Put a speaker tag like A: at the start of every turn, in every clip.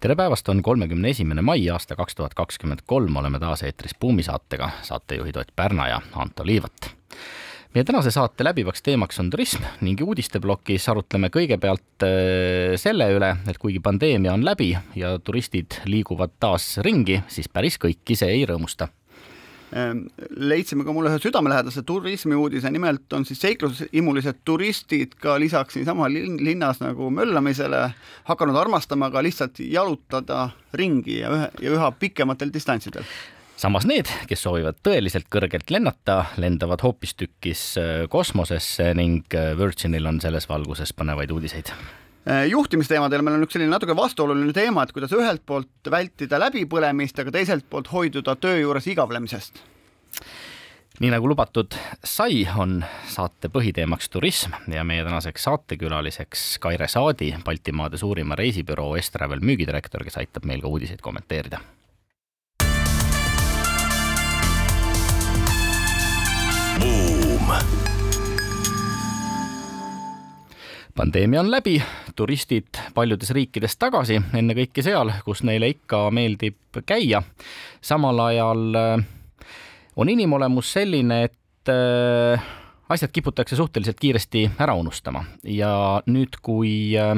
A: tere päevast, on kolmekümne esimene mai aasta kaks tuhat kakskümmend kolm, oleme taas eetris Buumi saatega, saatejuhid Ott Pärna ja Anto Liivat. meie tänase saate läbivaks teemaks on turism ning uudisteplokis arutleme kõigepealt äh, selle üle, et kuigi pandeemia on läbi ja turistid liiguvad taas ringi, siis päris kõiki see ei rõõmusta
B: leidsime ka mulle ühe südamelähedase turismiuudise, nimelt on siis seiklushimulised turistid ka lisaks niisama linnas nagu möllamisele hakanud armastama ka lihtsalt jalutada ringi ja ühe, ja üha pikematel distantsidel.
A: Samas need, kes soovivad tõeliselt kõrgelt lennata, lendavad hoopistükkis äh, kosmosesse ning äh, Virginil on selles valguses põnevaid uudiseid
B: juhtimisteemadel meil on üks selline natuke vastuoluline teema, et kuidas ühelt poolt vältida läbipõlemist, aga teiselt poolt hoiduda töö juures igavlemisest.
A: nii nagu lubatud sai, on saate põhiteemaks turism ja meie tänaseks saatekülaliseks Kaire Saadi, Baltimaade suurima reisibüroo Estravel müügidirektor, kes aitab meil ka uudiseid kommenteerida. Boom. Pandeemia on läbi, turistid paljudes riikides tagasi, ennekõike seal, kus neile ikka meeldib käia. samal ajal äh, on inimolemus selline, et äh, asjad kiputakse suhteliselt kiiresti ära unustama ja nüüd, kui äh,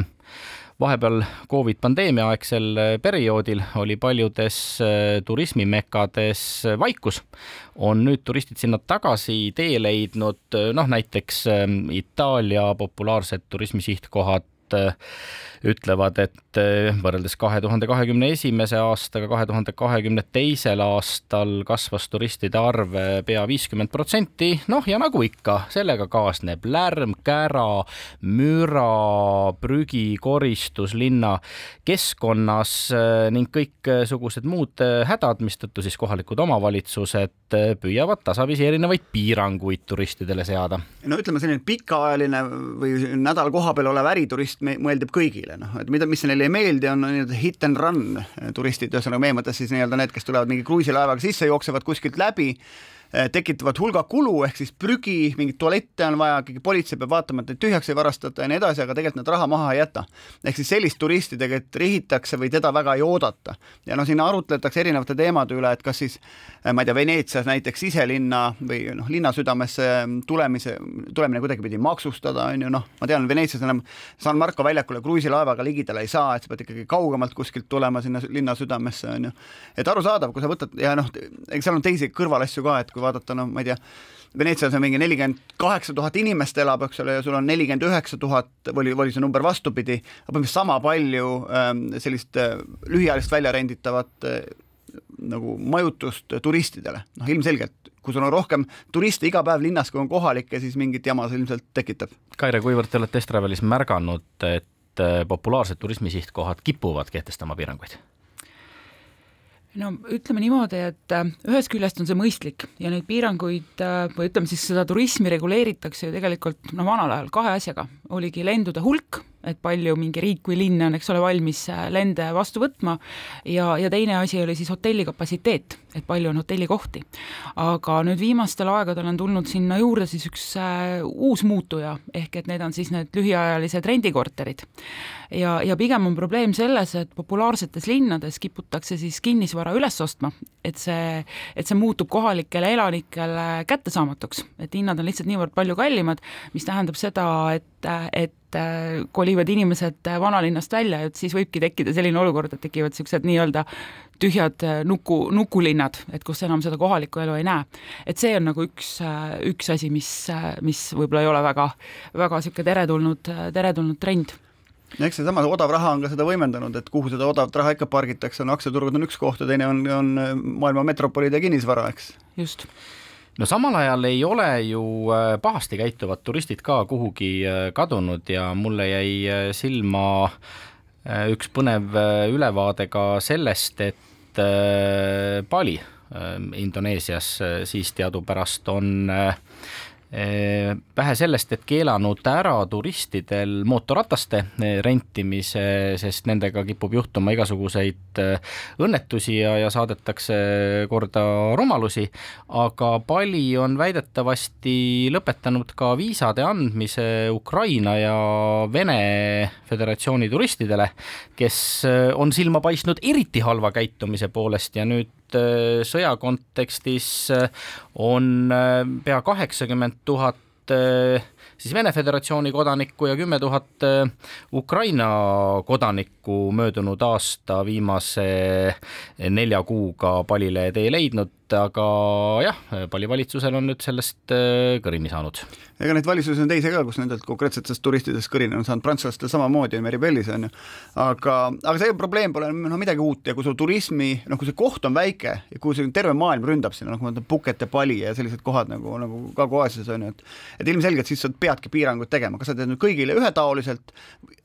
A: vahepeal Covid pandeemia aegsel perioodil oli paljudes turismimekades vaikus, on nüüd turistid sinna tagasi tee leidnud, noh näiteks Itaalia populaarsed turismisihtkohad ütlevad, et eh, võrreldes kahe tuhande kahekümne esimese aastaga, kahe tuhande kahekümne teisel aastal kasvas turistide arv eh, pea viiskümmend protsenti, noh ja nagu ikka, sellega kaasneb lärm, kära, müra, prügi, koristus linna keskkonnas ning kõiksugused muud hädad, mistõttu siis kohalikud omavalitsused püüavad tasapisi erinevaid piiranguid turistidele seada.
B: no ütleme, selline pikaajaline või nädal kohapeal olev äriturist meeldib kõigile noh, et mida, mis neile ei meeldi, on nii-öelda hit and run turistid, ühesõnaga meie mõttes siis nii-öelda need, kes tulevad mingi kruiisilaevaga sisse, jooksevad kuskilt läbi tekitavad hulga kulu, ehk siis prügi, mingeid tualette on vaja, keegi politsei peab vaatama, et neid tühjaks ei varastata ja nii edasi, aga tegelikult nad raha maha ei jäta. ehk siis sellist turisti tegelikult rihitakse või teda väga ei oodata. ja noh, siin arutletakse erinevate teemade üle, et kas siis eh, ma ei tea, Veneetsias näiteks siselinna või noh, linna südamesse tulemise, tulemine kuidagipidi maksustada, on ju, noh, ma tean, Veneetsias enam San Marco väljakule kruiisilaevaga ligidale ei saa, et sa pead ikkagi kaugemalt kuskilt tulema sinna linna südamesse, on ju. et arusaadav, kui sa võtad ja noh, eks seal on teisi kõrvalasju ka, et kui kui vaadata, noh, ma ei tea, Veneetsias on mingi nelikümmend kaheksa tuhat inimest elab, eks ole, ja sul on nelikümmend üheksa tuhat või oli see number vastupidi, põhimõtteliselt sama palju ähm, sellist äh, lühiajalist välja renditavat äh, nagu majutust turistidele, noh ilmselgelt, kui sul on rohkem turiste iga päev linnas, kui on kohalikke, siis mingit jama see ilmselt tekitab.
A: Kaire, kuivõrd te olete Estravelis märganud, et äh, populaarsed turismisihtkohad kipuvad kehtestama piiranguid?
C: No ütleme niimoodi, et äh, ühest küljest on see mõistlik ja neid piiranguid äh, või ütleme siis seda turismi reguleeritakse ju tegelikult no vanal ajal kahe asjaga, oligi lendude hulk et palju mingi riik või linn on, eks ole, valmis äh, lende vastu võtma ja, ja teine asi oli siis hotelli kapatsiteet, et palju on hotellikohti. aga nüüd viimastel aegadel on tulnud sinna juurde siis üks äh, uus muutuja, ehk et need on siis need lühiajalised rendikorterid. ja, ja pigem on probleem selles, et populaarsetes linnades kiputakse siis kinnisvara üles ostma, et see, et see muutub kohalikele elanikele kättesaamatuks, et hinnad on lihtsalt niivõrd palju kallimad, mis tähendab seda, et, et Äh, kolivad inimesed äh, vanalinnast välja, et siis võibki tekkida selline olukord, et tekivad niisugused nii-öelda tühjad äh, nuku, nukulinnad, et kus enam seda kohalikku elu ei näe. et see on nagu üks, üks asi, mis, mis võib-olla ei ole väga, väga niisugune teretulnud, teretulnud trend
B: ja eks seesama odav raha on ka seda võimendanud, et kuhu seda odavat raha ikka pargitakse, no aktsiaturud on üks koht ja teine on, on maailma metropolide kinnisvara, eks.
C: just
A: no samal ajal ei ole ju äh, pahasti käituvad turistid ka kuhugi äh, kadunud ja mulle jäi äh, silma üks põnev ülevaade ka sellest, et Bali Indoneesias, siis teadupärast on vähe sellest, et keelanud ära turistidel mootorrataste rentimise, sest nendega kipub juhtuma igasuguseid õnnetusi ja, ja saadetakse korda rumalusi, aga Bali on väidetavasti lõpetanud ka viisade andmise Ukraina ja Vene Föderatsiooni turistidele, kes on silma paistnud eriti halva käitumise poolest ja nüüd Äh, sõja kontekstis äh, on äh, pea kaheksakümmend tuhat siis Vene Föderatsiooni kodanikku ja kümme tuhat Ukraina kodanikku möödunud aasta viimase nelja kuuga palile tee leidnud aga jah, Pali valitsusel on nüüd sellest äh, kõrini saanud.
B: ega neid valitsusi on teisi ka, kus nendelt konkreetsetest turistidest kõrini on saanud, prantslastel samamoodi, Meribellis on ju, aga, aga see probleem pole noh, midagi uut ja kui sul turismi, noh, kui see koht on väike ja kui see terve maailm ründab sinna, noh, ma mõtlen Phuket ja Bali ja sellised kohad nagu, nagu Kagu-Aasias on ju, et et ilmselgelt siis sa peadki piiranguid tegema, kas sa teed nüüd kõigile ühetaoliselt,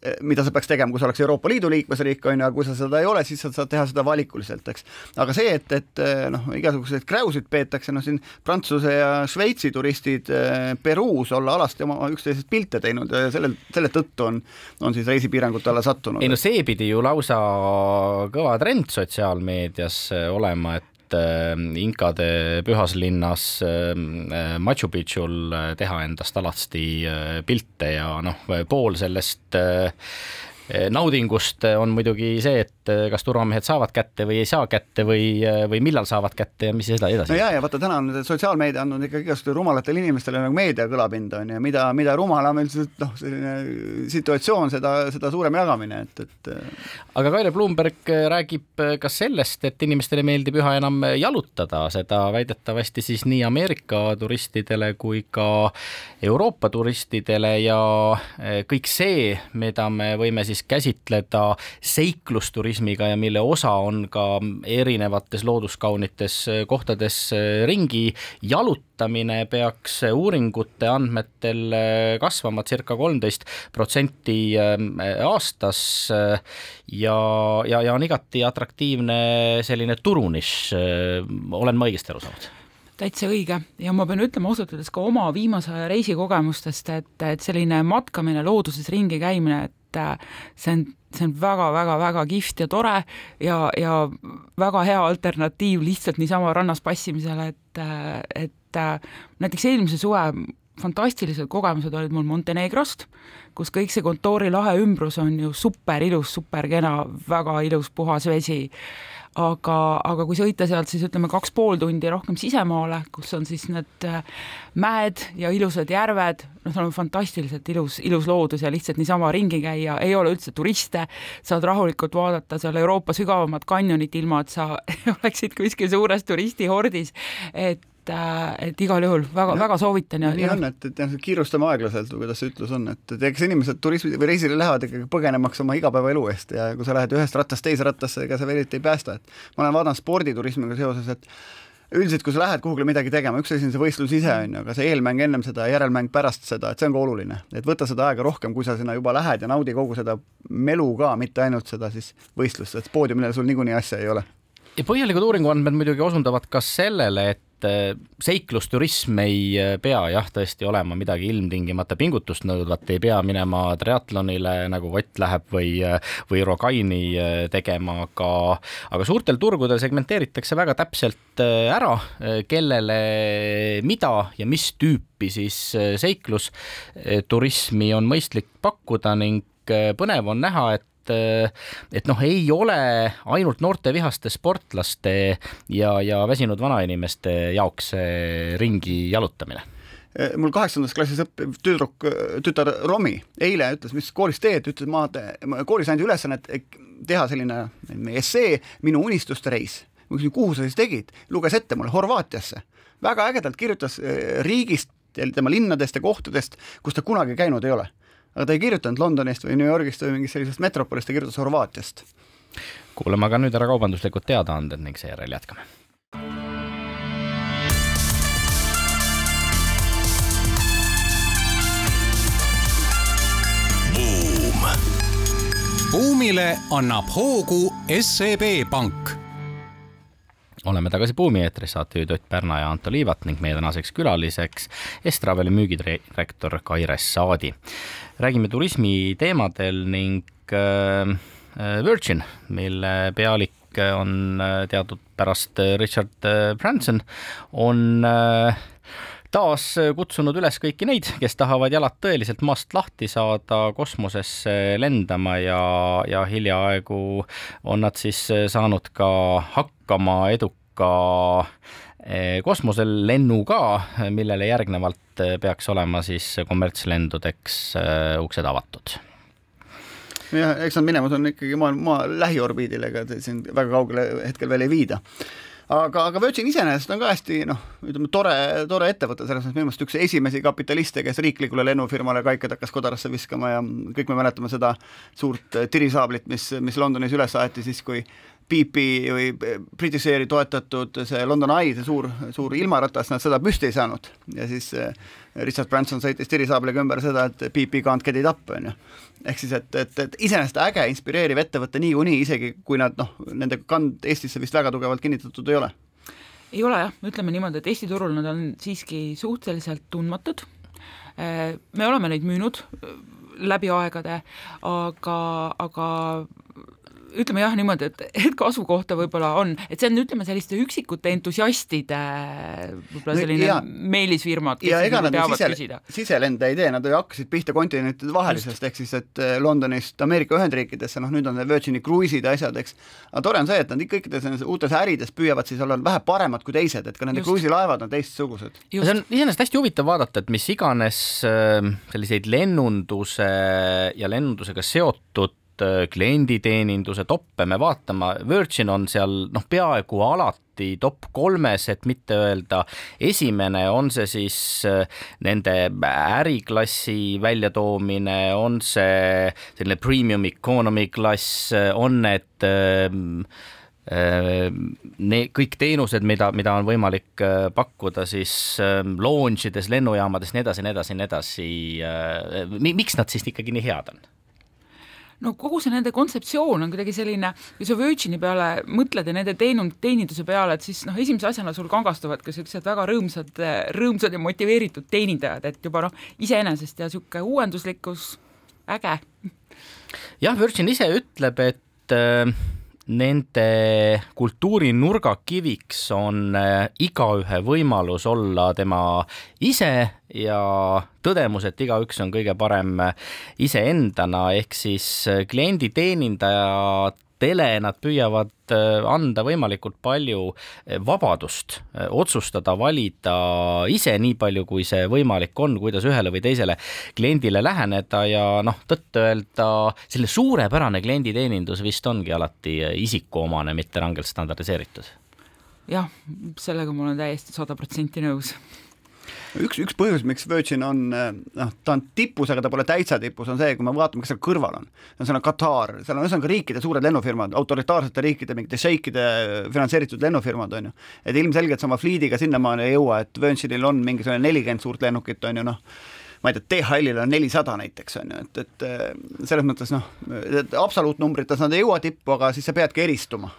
B: eh, mida sa peaks tegema, kui sa oleks Euroopa Liidu liikmesriik, on ju, aga kui sa seda ei ole, siis sa saad teha seda valikuliselt, eks. aga see, et, et eh, noh, igasugused selliseid kräusid peetakse, noh siin Prantsuse ja Šveitsi turistid äh, Peruus olla alasti oma üksteisest pilte teinud ja sellel, selle tõttu on, on siis reisipiirangute alla sattunud.
A: ei no see pidi ju lausa kõva trend sotsiaalmeedias äh, olema, et äh, inkade pühas linnas Machu Picchu'l teha endast alasti pilte ja noh, pool sellest naudingust on muidugi see, et eh, kas turvamehed saavad kätte või ei saa kätte või, eh, või millal saavad kätte ja mis edasi.
B: no ja, ja vaata, täna on sotsiaalmeedia andnud ikkagi igasuguste rumalatele inimestele nagu meedia kõlapinda on ju, mida, mida rumalam üldiselt noh, selline situatsioon, seda, seda suurem jagamine, et, et.
A: Eh. aga Kaire Blumberg räägib ka sellest, et inimestele meeldib üha enam jalutada, seda väidetavasti siis nii Ameerika turistidele kui ka Euroopa turistidele ja kõik see, mida me võime siis käsitleda seiklusturismi turismiga ja mille osa on ka erinevates looduskaunites kohtades ringi jalutamine peaks uuringute andmetel kasvama circa kolmteist protsenti aastas ja, ja, ja on igati atraktiivne selline turunišš, olen ma õigesti aru saanud?
C: täitsa õige ja ma pean ütlema ausalt öeldes ka oma viimase aja reisikogemustest, et, et selline matkamine, looduses ringi käimine, et see on see on väga-väga-väga kihvt ja tore ja, ja väga hea alternatiiv lihtsalt niisama rannas passimisele, et, et näiteks eelmise suve fantastilised kogemused olid mul Montenegrost, kus kõik see kontoori lahe ümbrus on ju super ilus, super kena, väga ilus puhas vesi aga, aga kui sõita sealt siis ütleme kaks pool tundi rohkem sisemaale, kus on siis need äh, mäed ja ilusad järved, noh, seal on fantastiliselt ilus, ilus loodus ja lihtsalt niisama ringi käia, ei ole üldse turiste, saad rahulikult vaadata seal Euroopa sügavamat kanjonit, ilma et sa oleksid kuskil suures turistihordis, et et, äh, et igal juhul väga-väga soovitan ja
B: nii on, et, et jah, kiirustame aeglaselt või kuidas see ütlus on, et, et eks inimesed turismi või reisile lähevad ikkagi põgenemaks oma igapäevaelu eest ja kui sa lähed ühest rattast teise rattasse, ega see veel eriti ei päästa, et ma olen vaadanud sporditurismiga seoses, et üldiselt, kui sa lähed kuhugile midagi tegema, üks asi on see võistlus ise, on ju, aga see eelmäng ennem seda ja järelmäng pärast seda, et see on ka oluline. et võta seda aega rohkem, kui sa sinna juba lähed ja naudi kogu seda melu ka, mitte ainult seda siis võistlust, et poodiumile sul niikuinii asja ei ole.
A: Ja põhjalikud uuringuandmed muidugi osundavad ka sellele, et et äh, seiklusturism ei äh, pea jah, tõesti olema midagi ilmtingimata pingutust nõudvat, ei pea minema triatlonile nagu Ott läheb või, äh, või Rogaini tegema, aga, aga suurtel turgudel segmenteeritakse väga täpselt ära, kellele mida ja mis tüüpi siis seiklusturismi on mõistlik pakkuda ning põnev on näha, et et, et noh, ei ole ainult noorte vihaste sportlaste ja, ja väsinud vanainimeste jaoks ringi jalutamine
B: mul kaheksandas klassis õppiv tüdruk, tütar Romi eile ütles, mis koolis teed, ütles, ma, koolis andis ülesannet teha selline essee Minu unistuste reis. ma küsin, kuhu sa siis tegid, luges ette mulle Horvaatiasse. väga ägedalt kirjutas eh, riigist, tema linnadest ja kohtadest, kus ta kunagi käinud ei ole aga ta ei kirjutanud Londonist või New Yorgist või mingist sellisest metropolist, ta kirjutas Horvaatiast.
A: kuulame aga nüüd ära kaubanduslikud teadaanded ning seejärel jätkame.
D: buumile annab hoogu SEB Pank
A: oleme tagasi Buumi eetris, saatejuhid Ott Pärna ja Anto Liivat ning meie tänaseks külaliseks Estraveli müügidirektor Kaire Saadi. räägime turismi teemadel ning äh, Virgin, mille pealik on teadupärast Richard Branson, on äh, taas kutsunud üles kõiki neid, kes tahavad jalad tõeliselt maast lahti saada, kosmosesse lendama ja, ja hiljaaegu on nad siis saanud ka hakkama eduka eh, kosmoselennuga, millele järgnevalt peaks olema siis kommertslendudeks eh, uksed avatud.
B: Jah, eks nad minemas on ikkagi maa, maa lähiorbiidile, ega siin väga kaugele hetkel veel ei viida aga, aga Virgin iseenesest on ka hästi noh, ütleme tore, tore ettevõte, selles mõttes minu meelest üks esimesi kapitaliste, kes riiklikule lennufirmale kaikaid hakkas kodarasse viskama ja kõik me mäletame seda suurt tirisaablit, mis, mis Londonis üles aeti siis, kui BP või British Airi toetatud see London Eye, see suur, suur ilmaratas, nad seda püsti ei saanud ja siis eh, Richard Branson sõitis tirisaabliga ümber seda, et BP can't get it up, on ju. ehk siis, et, et, et iseenesest äge, inspireeriv ettevõte niikuinii, isegi kui nad noh, nende kand Eestisse vist väga tugevalt kinnitatud ei ole.
C: ei ole jah, ütleme niimoodi, et Eesti turul nad on siiski suhteliselt tundmatud, eh, me oleme neid müünud eh, läbi aegade, aga, aga ütleme jah niimoodi, et, et kasvu kohta võib-olla on, et see on, ütleme, selliste üksikute entusiastide võib-olla selline no, meelisfirmad,
B: kes ja ega nad sise, siselende ei tee, nad ju hakkasid pihta kontinentide vahelisest, ehk siis et eh, Londonist Ameerika Ühendriikidesse, noh nüüd on need Virgini kruiisid ja asjad, eks, aga tore on see, et nad kõikides nendes uutes ärides püüavad siis olla vähe paremad kui teised, et ka nende kruiisilaevad on teistsugused.
A: see on iseenesest hästi huvitav vaadata, et mis iganes äh, selliseid lennunduse ja lennundusega seotud klienditeeninduse toppe me vaatama, Virgin on seal noh, peaaegu alati top kolmes, et mitte öelda esimene, on see siis äh, nende äriklassi väljatoomine, on see selline premium economy klass, on need äh, ne-, kõik teenused, mida, mida on võimalik pakkuda siis lounge ides, lennujaamades, nii edasi, nii edasi, nii edasi. miks nad siis ikkagi nii head on?
C: No kogu see nende kontseptsioon on kuidagi selline, kui sa Virgini peale mõtled ja nende teenund, teeninduse peale, et siis noh, esimese asjana sul kangastuvad ka niisugused väga rõõmsad, rõõmsad ja motiveeritud teenindajad, et juba noh, iseenesest ja niisugune uuenduslikkus, äge.
A: jah, Virgin ise ütleb, et äh nende kultuuri nurgakiviks on äh, igaühe võimalus olla tema ise ja tõdemus, et igaüks on kõige parem iseendana, ehk siis äh, klienditeenindajad tele nad püüavad äh, anda võimalikult palju äh, vabadust äh, otsustada, valida ise nii palju, kui see võimalik on, kuidas ühele või teisele kliendile läheneda ja noh, tõtt-öelda selline suurepärane klienditeenindus vist ongi alati isikuomane, mitte rangelt standardiseeritud.
C: jah, sellega ma olen täiesti sada protsenti nõus
B: üks, üks põhjus, miks Virgin on noh, ta on tipus, aga ta pole täitsa tipus, on see, kui me vaatame, kes seal kõrval on. ühesõnaga Katar, seal on ühesõnaga riikide suured lennufirmad, autoritaarsete riikide mingite šeikide finantseeritud lennufirmad, on ju. et ilmselgelt sa oma fliidiga sinnamaani ei jõua, et Virginil on mingisugune nelikümmend suurt lennukit, on ju noh, ma ei tea, DHL-il on nelisada näiteks, on ju, et, et selles mõttes noh, absoluutnumbrites nad ei jõua tippu, aga siis sa peadki eristuma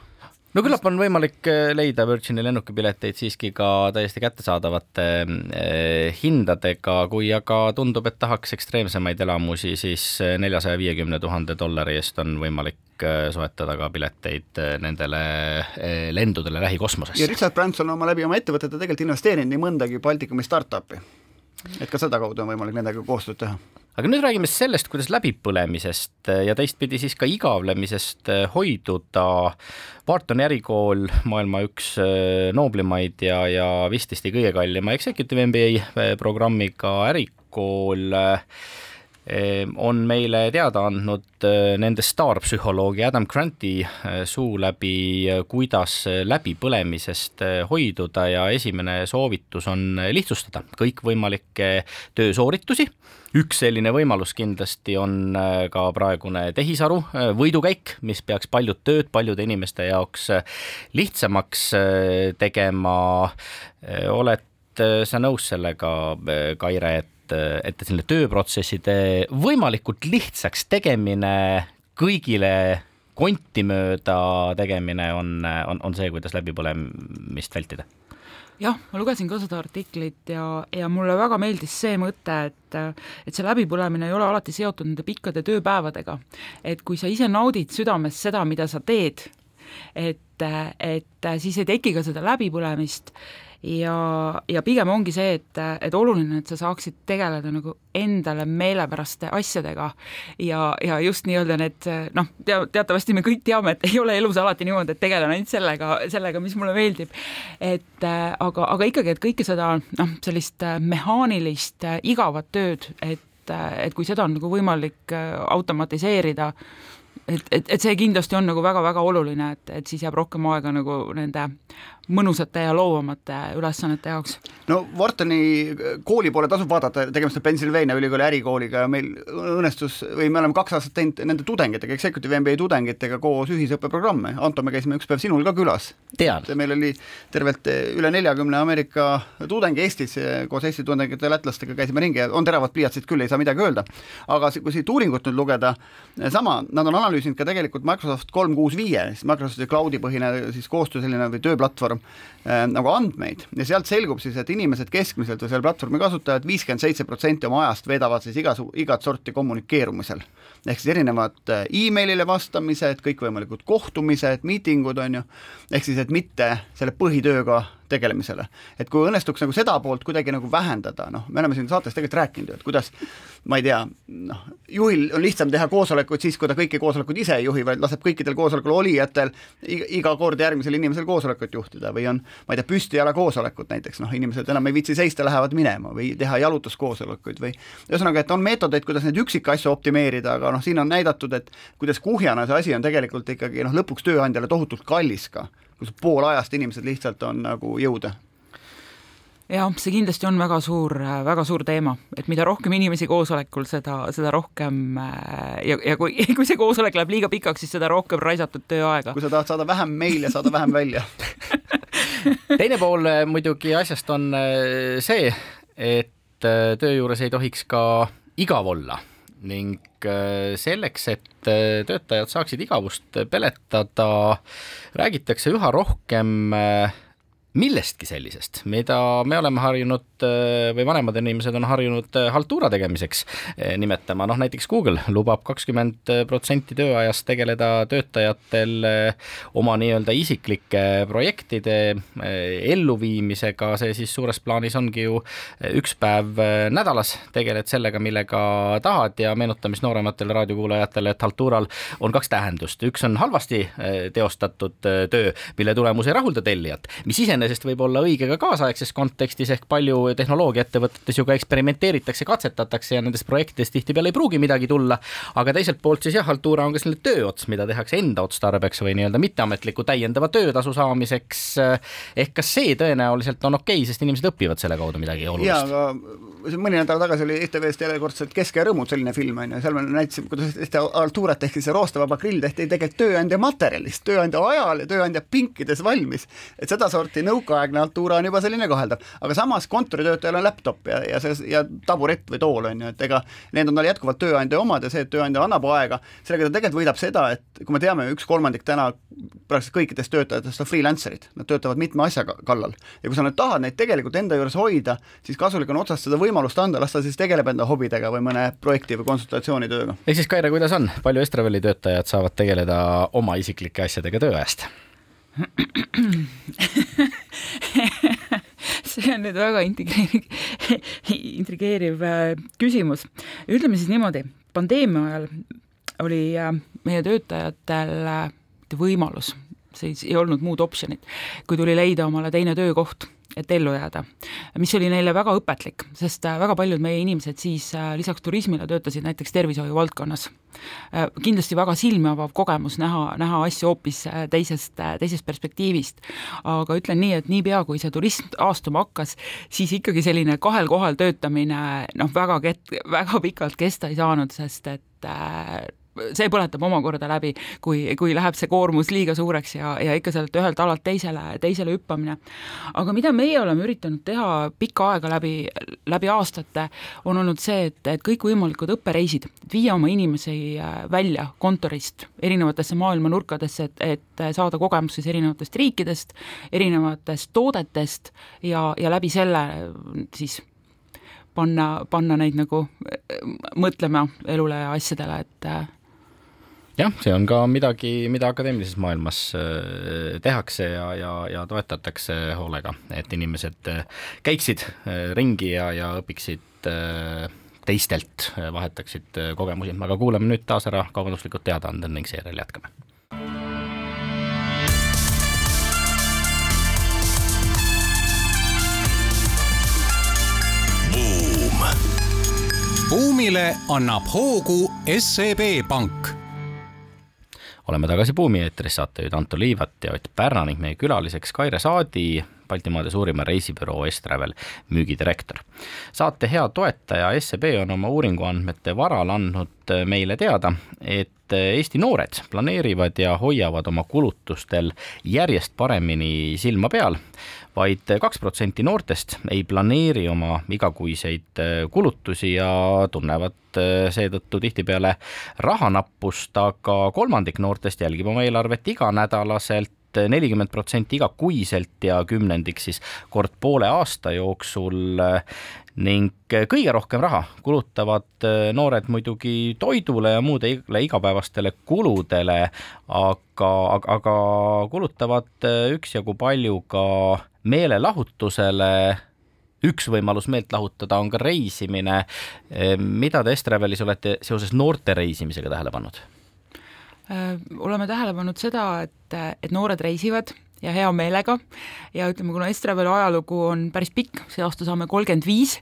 A: no küllap on võimalik äh, leida Virgini lennukipileteid siiski ka täiesti kättesaadavate eh, hindadega, kui aga tundub, et tahaks ekstreemsemaid elamusi, siis äh, neljasaja viiekümne tuhande dollari eest on võimalik soetada ka pileteid nendele lendudele lähikosmosesse.
B: ja Richard Branson oma läbi oma ettevõtete tegelikult investeerinud nii mõndagi Baltikumi startup'i. et ka sedakaudu on võimalik nendega koostööd teha
A: aga nüüd räägime sellest, kuidas läbipõlemisest ja teistpidi siis ka igavlemisest eh, hoiduda. Bartoni ärikool, maailma üks eh, nooblimaid ja, ja vististi kõige kallima executive MBA programmiga ärikool on meile teada andnud nende staarpsühholoogi Adam Granti suu läbi, kuidas läbipõlemisest hoiduda ja esimene soovitus on lihtsustada kõikvõimalikke töösooritusi üks selline võimalus kindlasti on äh, ka praegune tehisaru äh, võidukäik, mis peaks paljud tööd paljude inimeste jaoks äh, lihtsamaks tegema. oled sa nõus sellega, Kaire, et, et selline tööprotsesside võimalikult lihtsaks tegemine kõigile konti mööda tegemine on, on, on see, kuidas läbipõlemist vältida
C: jah, ma lugesin ka seda artiklit ja, ja mulle väga meeldis see mõte, et et see läbipõlemine ei ole alati seotud nende pikkade tööpäevadega. et kui sa ise naudid südames seda, mida sa teed, et, et siis ei teki ka seda läbipõlemist ja, ja pigem ongi see, et, et oluline, et sa saaksid tegeleda nagu endale meelepäraste asjadega ja, ja just nii-öelda need noh, tea, teatavasti me kõik teame, et ei ole elus alati niimoodi, et tegelen ainult sellega, sellega, mis mulle meeldib. et aga, aga ikkagi, et kõike seda noh, sellist mehaanilist igavat tööd, et et kui seda on nagu võimalik automatiseerida, et, et, et see kindlasti on nagu väga-väga oluline, et, et siis jääb rohkem aega nagu nende mõnusate ja loovamate ülesannete jaoks?
B: no Whartoni kooli poole tasub vaadata, tegemist on Pennsylvania ülikooli ärikooliga ja meil õnnestus või me oleme kaks aastat teinud nende tudengitega, Executive MBA tudengitega koos ühisõppeprogramme, Anto, me käisime üks päev sinul ka külas.
A: tean.
B: meil oli tervelt üle neljakümne Ameerika tudengi Eestis, koos Eesti tudengite ja lätlastega käisime ringi ja on teravad pliiatsid küll, ei saa midagi öelda. aga kui siit uuringut nüüd lugeda, sama, nad on analüüsinud ka tegelikult Microsoft kolm kuus viie, siis Microsofti cloud'i põhine siis koostöö selline või tööplatvorm, from nagu andmeid ja sealt selgub siis, et inimesed keskmiselt või selle platvormi kasutajad viiskümmend seitse protsenti oma ajast veedavad siis igasu, igat sorti kommunikeerumisel. ehk siis erinevad äh, emailile vastamised, kõikvõimalikud kohtumised, miitingud, on ju, ehk siis, et mitte selle põhitööga tegelemisele. et kui õnnestuks nagu seda poolt kuidagi nagu vähendada, noh, me oleme siin saates tegelikult rääkinud ju, et kuidas ma ei tea, noh, juhil on lihtsam teha koosolekuid siis, kui ta kõiki koosolekuid ise ei juhi, vaid laseb kõikidel koosolekul olijatel iga kord järgmisel inimesel koosolekut juhtida või on, ma ei tea, püstijala koosolekud näiteks, noh, inimesed enam ei viitsi seista, lähevad minema või teha jalutuskoosolekuid või ühesõnaga, et on meetodeid, kuidas neid üksikasju optimeerida, aga noh, siin on näidatud, et kuidas kuhjana see asi on tegelikult ikkagi noh, lõpuks tööandjale tohutult kallis ka kus pool ajast inimesed lihtsalt on nagu jõude
C: jah, see kindlasti on väga suur, väga suur teema, et mida rohkem inimesi koosolekul, seda, seda rohkem ja, ja kui, kui see koosolek läheb liiga pikaks, siis seda rohkem raisatud tööaega.
B: kui sa tahad saada vähem meile, saada vähem välja
A: teine pool eh, muidugi asjast on eh, see, et eh, töö juures ei tohiks ka igav olla ning selleks, et töötajad saaksid igavust peletada, räägitakse üha rohkem millestki sellisest, mida me oleme harjunud äh, või vanemad inimesed on harjunud äh, haltuura tegemiseks äh, nimetama, noh näiteks Google lubab kakskümmend protsenti tööajast tegeleda töötajatel oma nii-öelda isiklike projektide elluviimisega, see siis suures plaanis ongi ju üks päev nädalas, tegeled sellega, millega tahad ja meenutame siis noorematele raadiokuulajatele, et haltuural on kaks tähendust, üks on halvasti teostatud töö, mille tulemus ei rahulda tellijat, mis iseenesest iseenesest võib olla õige ka kaasaegses kontekstis, ehk palju tehnoloogiaettevõtetes ju ka eksperimenteeritakse, katsetatakse ja nendest projektidest tihtipeale ei pruugi midagi tulla, aga teiselt poolt siis jah, Altura on ka selline tööots, mida tehakse enda otstarbeks või nii-öelda mitteametliku täiendava töötasu saamiseks, ehk kas see tõenäoliselt on okei okay,, sest inimesed õpivad selle kaudu midagi olulist?
B: jaa, aga mõni nädal tagasi oli ETV-s järjekordselt Kesk ja rõõmud selline film, on ju, seal me näitasime, kuidas tehti Alturat ehk siis see roostevaba grill tehti tegelikult tööandja materjalist, tööandja ajal ja tööandja pinkides valmis. et sedasorti nõukaaegne Altura on juba selline kaheldav, aga samas kontoritöötajal on laptop ja, ja see ja taburett või tool on ju, et ega need on tal jätkuvalt tööandja omad ja see, et tööandja annab aega, sellega ta tegelikult võidab seda, et kui me teame, üks kolmandik täna praktiliselt kõikidest töötajatest on freelancer'id, nad töötavad mitme asja kallal ja kui sa nüüd tahad neid tegelikult enda juures hoida, siis kasulik on otsast seda võimalust anda, las ta siis tegeleb enda hobidega või mõne projekti või konsultatsioonitööga.
A: ehk siis Kaire, kuidas on, palju Estraveli töötajad saavad tegeleda oma isiklike asjadega tööajast?
C: see on nüüd väga intrigeeriv, intrigeeriv äh, küsimus. ütleme siis niimoodi, pandeemia ajal oli äh, meie töötajatel äh, võimalus, siis ei olnud muud optsionit, kui tuli leida omale teine töökoht et ellu jääda. mis oli neile väga õpetlik, sest äh, väga paljud meie inimesed siis äh, lisaks turismile töötasid näiteks tervishoiu valdkonnas. Äh, kindlasti väga silmi avav kogemus näha, näha asju hoopis teisest, teisest perspektiivist. aga ütlen nii, et niipea, kui see turism taastuma hakkas, siis ikkagi selline kahel kohal töötamine noh, väga ket-, väga pikalt kesta ei saanud, sest et see põletab omakorda läbi, kui, kui läheb see koormus liiga suureks ja, ja ikka sealt ühelt alalt teisele, teisele hüppamine. aga mida meie oleme üritanud teha pikka aega läbi, läbi aastate on olnud see, et, et kõikvõimalikud õppereisid, viia oma inimesi äh, välja kontorist erinevatesse maailma nurkadesse, et, et saada kogemus siis erinevatest riikidest, erinevatest toodetest ja, ja läbi selle siis panna, panna neid nagu mõtlema elule ja asjadele, et
A: jah, see on ka midagi, mida akadeemilises maailmas äh, tehakse ja, ja, ja toetatakse hoolega, et inimesed äh, käiksid äh, ringi ja, ja õpiksid teistelt, vahetaksid kogemusi, aga kuulame nüüd taas ära kaubanduslikud teadaanded ning seejärel jätkame.
D: buumile annab hoogu SEB Pank
A: oleme tagasi Buumi eetris, saatejuhid Anto Liivat ja Ott Pärna ning meie külaliseks Kaire Saadi, Baltimaade suurima reisibüroo Estravel müügidirektor. saate hea toetaja SEB on oma uuringuandmete varal andnud meile teada, et Eesti noored planeerivad ja hoiavad oma kulutustel järjest paremini silma peal vaid kaks protsenti noortest ei planeeri oma igakuiseid äh, kulutusi ja tunnevad äh, seetõttu tihtipeale rahanappust, aga kolmandik noortest jälgib oma eelarvet iganädalaselt nelikümmend protsenti igakuiselt ja kümnendik siis kord poole aasta jooksul ning kõige rohkem raha kulutavad noored muidugi toidule ja muudele igapäevastele kuludele, aga, aga, aga kulutavad üksjagu palju ka meelelahutusele üks võimalus meelt lahutada on ka reisimine. mida te Estrevelis olete seoses noorte reisimisega tähele pannud?
C: Äh, oleme tähele pannud seda, et, et noored reisivad ja hea meelega ja ütleme, kuna Estraveli ajalugu on päris pikk, see aasta saame kolmkümmend viis,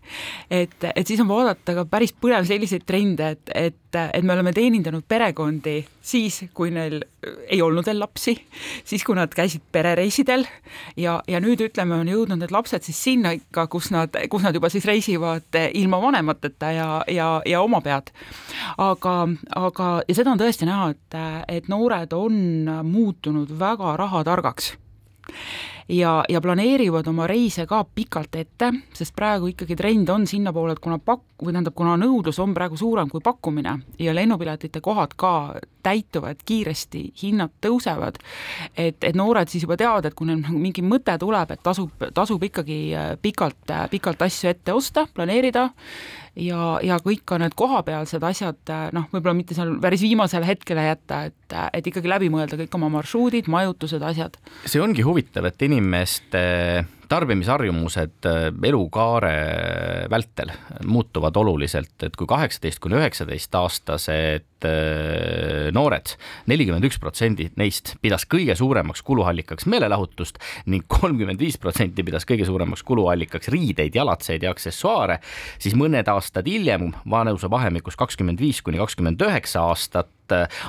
C: et, et siis on vaadata ka päris põnev selliseid trende, et, et, et me oleme teenindanud perekondi siis, kui neil ei olnud veel lapsi, siis kui nad käisid perereisidel ja, ja nüüd ütleme, on jõudnud need lapsed siis sinna ikka, kus nad, kus nad juba siis reisivad ilma vanemateta ja, ja, ja oma pead. aga, aga, ja seda on tõesti näha, et, et noored on muutunud väga rahatargaks ja, ja planeerivad oma reise ka pikalt ette, sest praegu ikkagi trend on sinnapoole, et kuna pak-, või tähendab, kuna nõudlus on praegu suurem kui pakkumine ja lennupiletite kohad ka täituvad kiiresti, hinnad tõusevad, et, et noored siis juba teavad, et kui neil nagu mingi mõte tuleb, et tasub, tasub ikkagi äh, pikalt, äh, pikalt asju ette osta, planeerida ja, ja kõik ka need kohapealsed asjad äh, noh, võib-olla mitte seal päris viimasele hetkele jätta, et, et ikkagi läbi mõelda kõik oma marsruudid, majutused, asjad.
A: see ongi huvitav, et inimeste tarbimisharjumused elukaare vältel muutuvad oluliselt, et kui kaheksateist kuni üheksateist aastased Äh, noored, nelikümmend üks protsenti neist pidas kõige suuremaks kuluallikaks meelelahutust ning kolmkümmend viis protsenti pidas kõige suuremaks kuluallikaks riideid, jalatseid ja aksessuaare, siis mõned aastad hiljem vanusevahemikus kakskümmend viis kuni kakskümmend üheksa aastat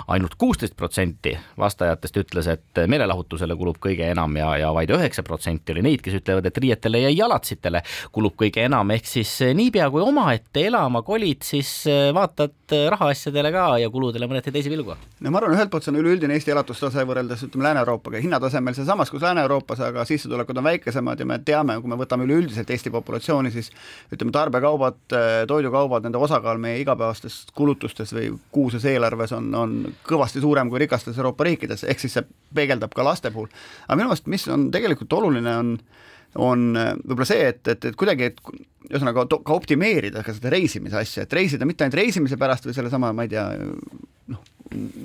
A: ainult kuusteist protsenti vastajatest ütles, et meelelahutusele kulub kõige enam ja, ja vaid üheksa protsenti oli neid, kes ütlevad, et riietele ja jalatsitele kulub kõige enam, ehk siis niipea kui omaette elama kolid, siis vaatad rahaasjadele ka ja kuludele mõneti teise pilgu?
B: no ma arvan, ühelt poolt see on üleüldine Eesti elatustase võrreldes ütleme Lääne-Euroopaga, hinnatasemel seesamas kus Lääne-Euroopas, aga sissetulekud on väikesemad ja me teame, kui me võtame üleüldiselt Eesti populatsiooni, siis ütleme, tarbekaubad, toidukaubad, nende osakaal meie igapäevastes kulutustes või kuuses eelarves on, on kõvasti suurem kui rikastes Euroopa riikides, ehk siis see peegeldab ka laste puhul. aga minu meelest, mis on tegelikult oluline, on on võib-olla see, et, et, et kuidagi, et ühesõnaga ka optimeerida ka seda reisimise asja, et reisida mitte ainult reisimise pärast või sellesama, ma ei tea,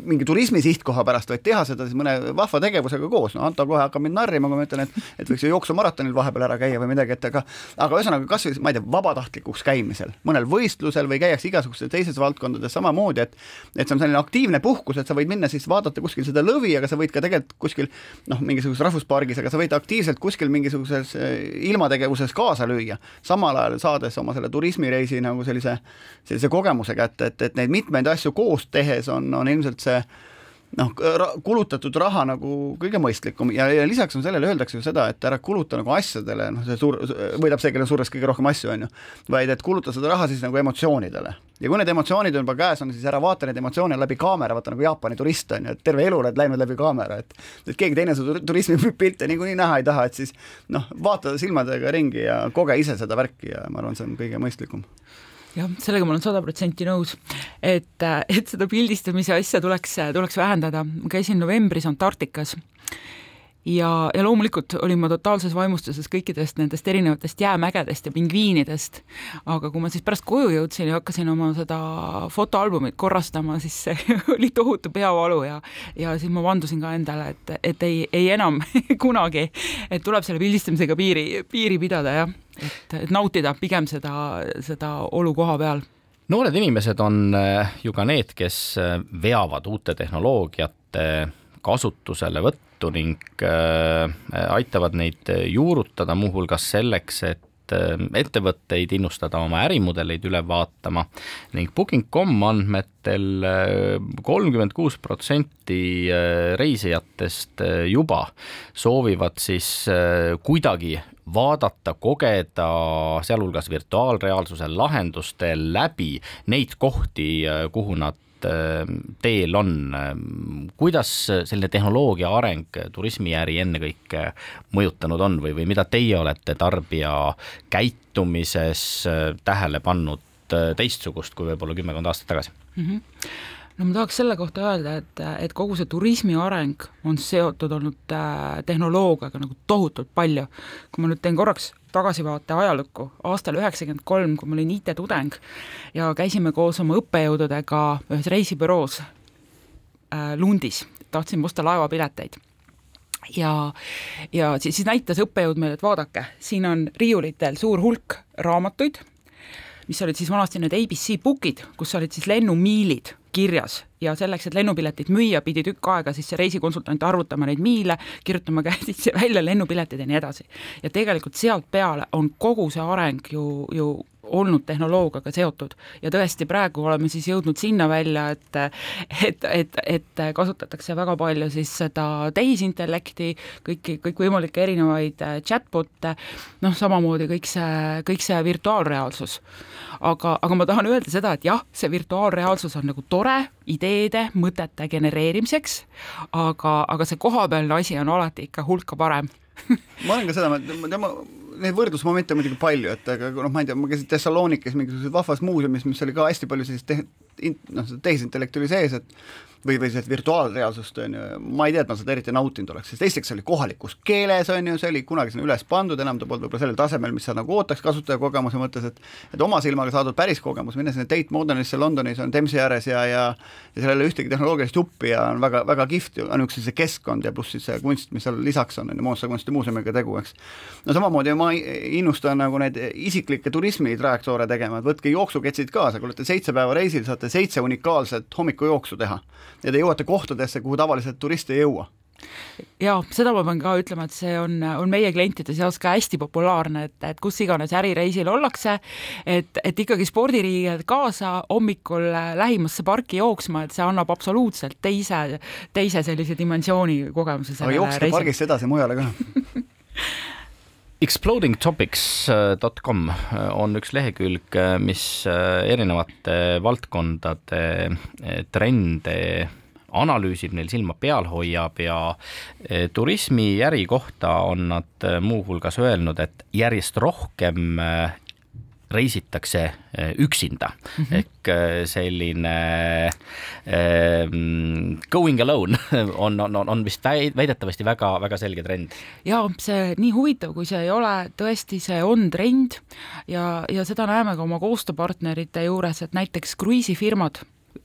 B: mingi turismi sihtkoha pärast, vaid teha seda siis mõne vahva tegevusega koos, no Anto kohe hakkab mind narrima, kui ma ütlen, et et võiks ju jooksumaratonil vahepeal ära käia või midagi, et aga aga ühesõnaga kas või ma ei tea, vabatahtlikuks käimisel, mõnel võistlusel või käiakse igasugustes teises valdkondades samamoodi, et et see on selline aktiivne puhkus, et sa võid minna siis vaadata kuskil seda lõvi, aga sa võid ka tegelikult kuskil noh, mingisuguses rahvuspargis, aga sa võid aktiivselt kuskil mingisuguses eh, ilmategevuses kaasa lüüa, samal ajal saades oma selle turismireisi nagu sellise sellise kogemuse kätte, et, et neid mitmeid asju koos tehes on, on ilmselt see noh, kulutatud raha nagu kõige mõistlikum ja, ja lisaks on sellele öeldakse ju seda, et ära kuluta nagu asjadele, noh, see suur, võidab see, kellel surres kõige rohkem asju, on ju, vaid et kuluta seda raha siis nagu emotsioonidele. ja kui need emotsioonid on juba käes, on siis ära vaata neid emotsioone läbi kaamera, vaata nagu Jaapani turist on ju, et terve elu oled läinud läbi kaamera, et et keegi teine su turismipilte niikuinii näha ei taha, et siis noh, vaata silmadega ringi ja koge ise seda värki ja ma arvan, see on kõige mõistlikum
C: jah, sellega ma olen sada protsenti nõus, et, et seda pildistamise asja tuleks, tuleks vähendada. ma käisin novembris Antarktikas ja, ja loomulikult olin ma totaalses vaimustuses kõikidest nendest erinevatest jäämägedest ja pingviinidest, aga kui ma siis pärast koju jõudsin ja hakkasin oma seda fotoalbumit korrastama, siis see oli tohutu peavalu ja ja siis ma vandusin ka endale, et, et ei, ei enam kunagi, et tuleb selle pildistamisega piiri, piiri pidada, jah. et, et nautida pigem seda, seda olu koha peal
A: noored inimesed on äh, ju ka need, kes äh, veavad uute tehnoloogiate kasutuselevõttu ning äh, aitavad neid juurutada muuhulgas selleks, et äh, ettevõtteid innustada oma ärimudeleid üle vaatama. Ning Booking.com andmetel äh, kolmkümmend kuus protsenti reisijatest juba soovivad siis kuidagi vaadata, kogeda, sealhulgas virtuaalreaalsuse lahenduste läbi neid kohti, kuhu nad Äh, teel on, kuidas selline tehnoloogia areng turismiäri ennekõike mõjutanud on või, või mida teie olete tarbija käitumises äh, tähele pannud teistsugust kui võib-olla kümmekond aastat tagasi mm?
C: -hmm no ma tahaks selle kohta öelda, et, et kogu see turismi areng on seotud olnud tehnoloogiaga nagu tohutult palju. kui ma nüüd teen korraks tagasivaate ajalukku, aastal üheksakümmend kolm, kui ma olin IT-tudeng ja käisime koos oma õppejõududega ühes reisibüroos äh, Lundis, tahtsime osta laevapileteid ja, ja siis, siis näitas õppejõud meile, et vaadake, siin on riiulitel suur hulk raamatuid, mis olid siis vanasti need ABC book'id, kus olid siis lennumiilid kirjas ja selleks, et lennupiletit müüa, pidi tükk aega siis see reisikonsultant arvutama neid miile, kirjutama käsitsi välja lennupiletid ja nii edasi. ja tegelikult sealt peale on kogu see areng ju, ju olnud tehnoloogiaga seotud ja tõesti, praegu oleme siis jõudnud sinna välja, et et, et, et kasutatakse väga palju siis seda tehisintellekti, kõiki, kõikvõimalikke erinevaid chatbot'e, noh, samamoodi kõik see, kõik see virtuaalreaalsus. aga, aga ma tahan öelda seda, et jah, see virtuaalreaalsus on nagu tore ideede, mõtete genereerimiseks, aga, aga see kohapealne asi on alati ikka hulka parem
B: ma olen ka seda, tema neid võrdlusmomente muidugi palju, et aga noh, ma ei tea, ma käisin Thessalonikis mingisuguses vahvas muuseumis, mis oli ka hästi palju sellist te-, noh, tehisintellekti oli sees, et või, või sellist virtuaalreaalsust, on ju, ma ei tea, et ma seda eriti nautinud oleks, sest esiteks see oli kohalikus keeles, on ju, see oli kunagi sinna üles pandud, enam ta polnud võib-olla sellel tasemel, mis sa nagu ootaks kasutajakogemuse mõttes, et et oma silmaga saadud päris kogemus, minna sinna Tate Modernisse Londonis on Themsi ääres ja, ja ja seal ei ole ühtegi tehnoloogilist juppi ja on väga, väga kihvt ainuüksi see keskkond ja pluss siis see kunst, mis seal lisaks on, on ju, Moosa kunstimuuseumiga tegu, eks. no samamoodi ma innustan nagu neid isiklikke turismitrajektoore tegema, et võtke jooksuketsid kaasa, kui olete seitse päeva reisil, saate seitse unikaalset hommikujooksu teha ja te jõuate kohtadesse, kuhu tavaliselt turist ei jõua.
C: Jaa, seda ma pean ka ütlema, et see on, on meie klientide seas ka hästi populaarne, et, et kus iganes ärireisil ollakse, et, et ikkagi spordiriied kaasa hommikul lähimasse parki jooksma, et see annab absoluutselt teise, teise sellise dimensiooni kogemuse
B: aga jookske pargist edasi mujale ka
A: Explodingtopics.com on üks lehekülg, mis erinevate valdkondade trende analüüsib, neil silma peal hoiab ja turismiäri kohta on nad muuhulgas öelnud, et järjest rohkem reisitakse äh, üksinda mm -hmm. ehk selline äh, going alone on, on, on vist väidetavasti väga-väga selge trend.
C: ja see nii huvitav, kui see ei ole, tõesti, see on trend ja, ja seda näeme ka oma koostööpartnerite juures, et näiteks kruiisifirmad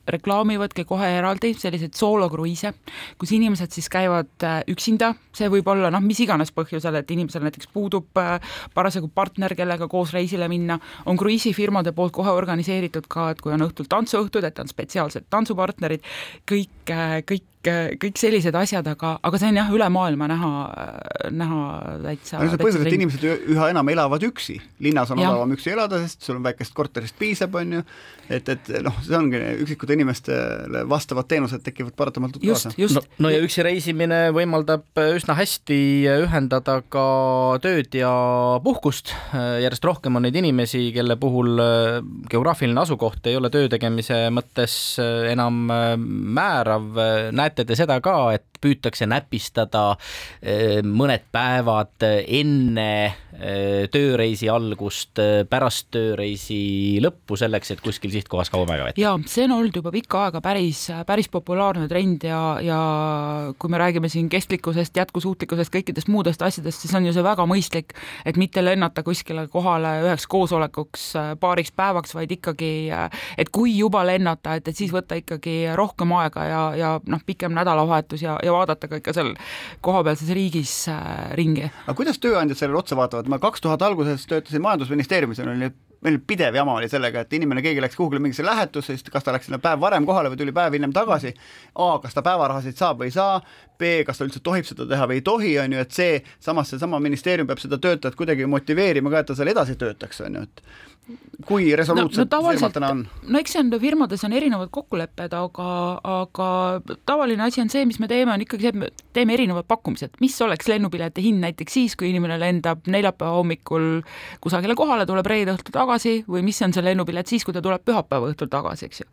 C: reklaamivadki kohe eraldi selliseid soolokruiise, kus inimesed siis käivad äh, üksinda, see võib olla noh, mis iganes põhjusel, et inimesel näiteks puudub äh, parasjagu partner, kellega koos reisile minna, on kruiisifirmade poolt kohe organiseeritud ka, et kui on õhtul tantsuõhtud, et on spetsiaalsed tantsupartnerid, kõik, äh, kõik kõik sellised asjad, aga, aga see on jah, üle maailma näha, näha täitsa.
B: no see põhjus, et inimesed üha enam elavad üksi, linnas on ja. odavam üksi elada, sest sul on väikest korterist piisab, on ju, et, et noh, see ongi üksikute inimestele vastavad teenused tekivad paratamatult
C: just, kaasa.
A: No, no ja üksi reisimine võimaldab üsna hästi ühendada ka tööd ja puhkust. järjest rohkem on neid inimesi, kelle puhul geograafiline asukoht ei ole töö tegemise mõttes enam määrav. näete te seda ka, et püütakse näpistada mõned päevad enne tööreisi algust, pärast tööreisi lõppu selleks, et kuskil sihtkohas kauem aega veeta?
C: jaa, see on olnud juba pikka aega päris, päris populaarne trend ja, ja kui me räägime siin kestlikkusest, jätkusuutlikkusest, kõikidest muudest asjadest, siis on ju see väga mõistlik, et mitte lennata kuskile kohale üheks koosolekuks paariks päevaks, vaid ikkagi, et kui juba lennata, et, et siis võtta ikkagi rohkem aega ja, ja noh, pikem nädalavahetus ja, ja vaadata ka ikka seal kohapealses riigis äh, ringi.
B: aga kuidas tööandjad sellele otsa vaatavad, ma kaks tuhat alguses töötasin Majandusministeeriumis, oli meil pidev jama oli sellega, et inimene, keegi läks kuhugile mingisse lähetusse, siis kas ta läks sinna päev varem kohale või tuli päev hiljem tagasi, A, kas ta päevarahasid saab või ei saa, B, kas ta üldse tohib seda teha või ei tohi, on ju, et see, samas seesama ministeerium peab seda töötajat kuidagi motiveerima ka, et ta seal edasi töötaks, on ju, et kui resoluutselt no, no firmad täna on?
C: no eks see on, firmades on erinevad kokkulepped, aga, aga tavaline asi on see, mis me teeme, on ikkagi see, et me teeme erinevad pakkumised, mis oleks lennupileti hind näiteks siis, kui inimene lendab neljapäeva hommikul kusagile kohale, tuleb reede õhtul tagasi või mis on see lennupilet siis, kui ta tuleb pühapäeva õhtul tagasi, eks ju.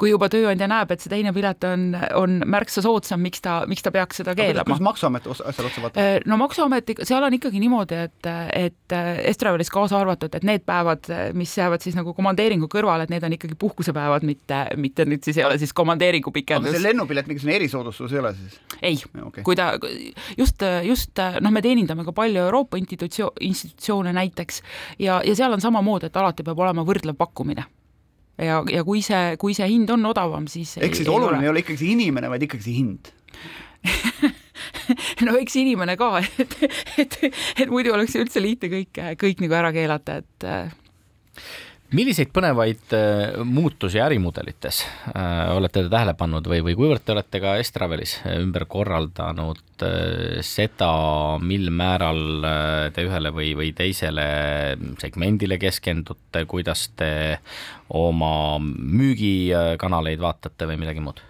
C: kui juba tööandja näeb, et see teine pilet on, on märksa soodsam, miks ta, miks ta peaks seda keelama?
B: kuidas Maksuamet asjale otsa vaatab?
C: Äh, no Maksuamet, seal on ikkagi niimoodi, et, et Estravelis kaasa arvatud, et need päevad, mis jäävad siis nagu komandeeringu kõrvale, et need on ikkagi puhkusepäevad, mitte, mitte nüüd siis ei ole siis komandeeringu pikendus.
B: aga see lennupilet mingisugune erisoodustus ei ole siis?
C: ei okay., kui ta just, just noh, me teenindame ka palju Euroopa institutsio-, institutsioone näiteks ja, ja seal on samamoodi, et alati peab olema võrdlev pakkumine ja, ja kui see, kui see hind on odavam, siis
B: ehk siis oluline ei ole ikkagi see inimene, vaid ikkagi see hind
C: no eks inimene ka, et, et, et muidu oleks üldse lihtne kõik, kõik nagu ära keelata, et
A: milliseid põnevaid äh, muutusi ärimudelites äh, olete te tähele pannud või, või kuivõrd te olete ka Estravelis ümber korraldanud äh, seda, mil määral te ühele või, või teisele segmendile keskendute, kuidas te oma müügikanaleid vaatate või midagi muud?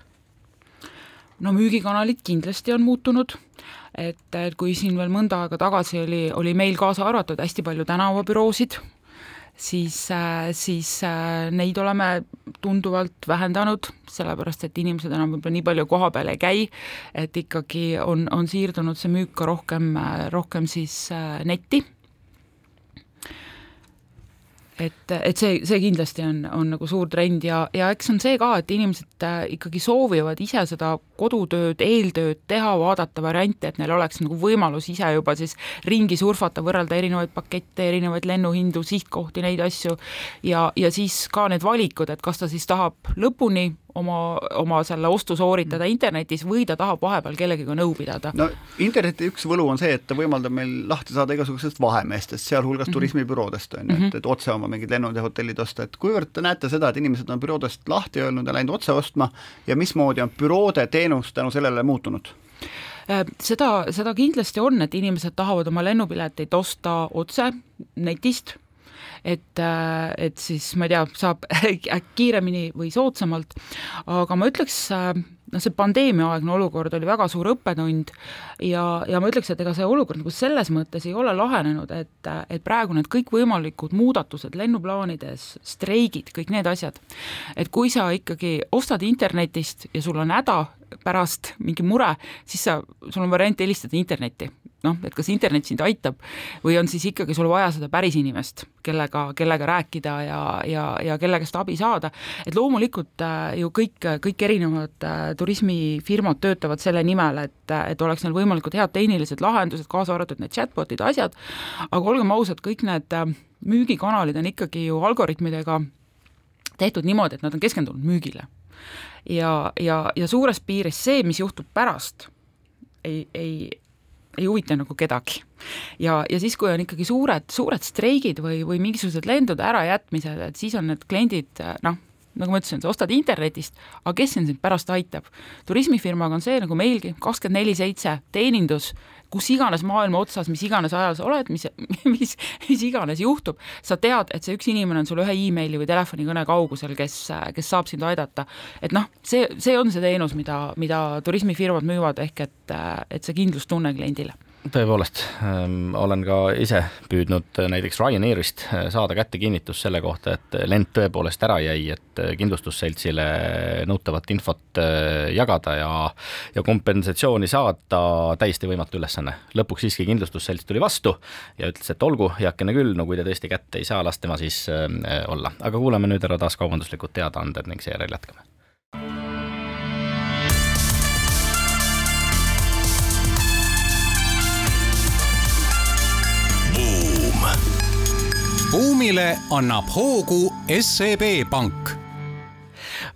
C: no müügikanalid kindlasti on muutunud et, et kui siin veel mõnda aega tagasi oli, oli meil kaasa arvatud hästi palju tänavabüroosid, siis, äh, siis äh, neid oleme tunduvalt vähendanud, sellepärast et inimesed enam võib-olla nii palju koha peal ei käi, et ikkagi on, on siirdunud see müük ka rohkem, äh, rohkem siis netti et, et see, see kindlasti on, on nagu suur trend ja, ja eks on see ka, et inimesed äh, ikkagi soovivad ise seda kodutööd, eeltööd teha, vaadata variante, et neil oleks nagu võimalus ise juba siis ringi surfata, võrrelda erinevaid pakette, erinevaid lennuhindu, sihtkohti, neid asju. Ja, ja siis ka need valikud, et kas ta siis tahab lõpuni oma, oma selle ostu sooritada mm. internetis või ta tahab vahepeal kellegagi nõu pidada.
B: no interneti üks võlu on see, et ta võimaldab meil lahti saada igasugustest vahemeestest, sealhulgas mm -hmm. turismibüroodest, on ju, et, mhm. et otse oma mingid lennud ja hotellid osta, et kuivõrd te näete seda, et inimesed on büroodest lahti öelnud ja läinud otse ostma ja mismoodi on büroode teenus tänu sellele muutunud?
C: Äh, seda, seda kindlasti on, et inimesed tahavad oma lennupileteid osta otse netist et, äh, et siis ma ei tea, saab kiiremini või soodsamalt, aga ma ütleks, äh, noh, see pandeemiaaegne olukord oli väga suur õppetund ja, ja ma ütleks, et ega see olukord nagu selles mõttes ei ole lahenenud, et, et praegu need kõikvõimalikud muudatused lennuplaanides, streigid, kõik need asjad, et kui sa ikkagi ostad internetist ja sul on häda pärast mingi mure, siis sa, sul on variant helistada internetti noh, et kas internet sind aitab või on siis ikkagi sul vaja seda päris inimest, kellega, kellega rääkida ja, ja, ja kelle käest abi saada, et loomulikult äh, ju kõik, kõik erinevad äh, turismifirmad töötavad selle nimel, et, et oleks neil võimalikult head tehnilised lahendused, kaasa arvatud need chatbot'id, asjad, aga olgem ausad, kõik need äh, müügikanalid on ikkagi ju algoritmidega tehtud niimoodi, et nad on keskendunud müügile. ja, ja, ja suures piiris see, mis juhtub pärast, ei, ei, ei huvita nagu kedagi. ja, ja siis, kui on ikkagi suured, suured streigid või, või mingisugused lendude ärajätmised, et siis on need kliendid noh, nagu ma ütlesin, sa ostad internetist, aga kes sind pärast aitab? turismifirmaga on see nagu meilgi, kakskümmend neli seitse, teenindus, kus iganes maailma otsas, mis iganes ajal sa oled, mis, mis, mis iganes juhtub, sa tead, et see üks inimene on sul ühe emaili või telefonikõne kaugusel, kes, kes saab sind aidata. et noh, see, see on see teenus, mida, mida turismifirmad müüvad, ehk et, et see kindlustunne kliendile
A: tõepoolest ähm,, olen ka ise püüdnud näiteks Ryanairist äh, saada kätte kinnitust selle kohta, et lend tõepoolest ära jäi, et äh, kindlustusseltsile nõutavat infot jagada ja, ja kompensatsiooni saada, täiesti võimatu ülesanne. lõpuks siiski kindlustusselts tuli vastu ja ütles, et olgu, heakene küll, no kui te tõesti kätte ei saa, las tema siis olla. aga kuulame nüüd ära taas kaubanduslikud teadaanded ning seejärel jätkame
D: buumile annab hoogu SEB Pank.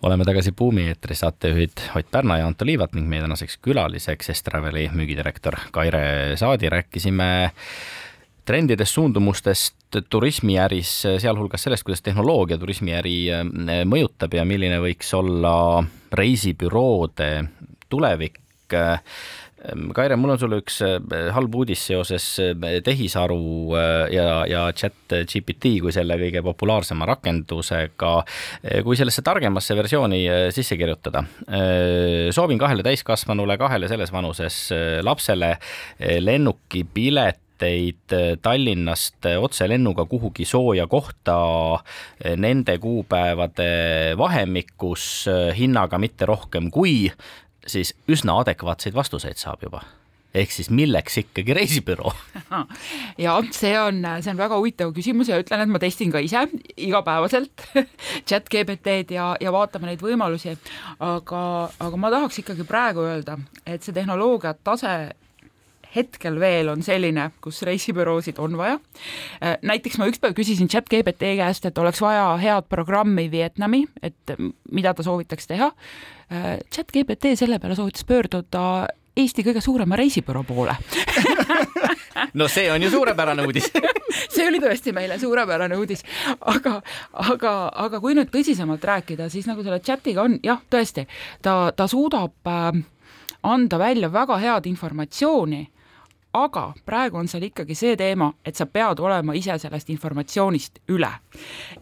A: Oleme tagasi Buumi eetris, saatejuhid Ott Pärna ja Anto Liivat ning meie tänaseks külaliseks Estraveli müügidirektor Kaire Saadi, rääkisime trendidest, suundumustest turismiäris, sealhulgas sellest, kuidas tehnoloogia turismiäri eh, mõjutab ja milline võiks olla reisibüroode tulevik Ehm, Kaire, mul on sulle üks äh, halb uudis seoses äh, tehisaru äh, ja, ja chat GPT kui selle kõige populaarsema rakendusega. kui sellesse targemasse versiooni sisse kirjutada, soovin kahele täiskasvanule, kahele selles vanuses lapsele lennukipilet teid Tallinnast otselennuga kuhugi sooja kohta nende kuupäevade vahemikus hinnaga mitte rohkem kui siis üsna adekvaatseid vastuseid saab juba ehk siis milleks ikkagi reisibüroo?
C: ja see on, see on väga huvitav küsimus ja ütlen, et ma testin ka ise igapäevaselt chat GPT-d ja, ja vaatame neid võimalusi. aga, aga ma tahaks ikkagi praegu öelda, et see tehnoloogia tase hetkel veel on selline, kus reisibüroosid on vaja. näiteks ma ükspäev küsisin chat GPT käest, et oleks vaja head programmi Vietnami, et mida ta soovitaks teha chat GPT selle peale soovitas pöörduda Eesti kõige suurema reisibüroo poole.
A: No see on ju suurepärane uudis.
C: See oli tõesti meile suurepärane uudis, aga, aga, aga kui nüüd tõsisemalt rääkida, siis nagu selle chat'iga on, jah, tõesti, ta, ta suudab äh, anda välja väga head informatsiooni aga praegu on seal ikkagi see teema, et sa pead olema ise sellest informatsioonist üle.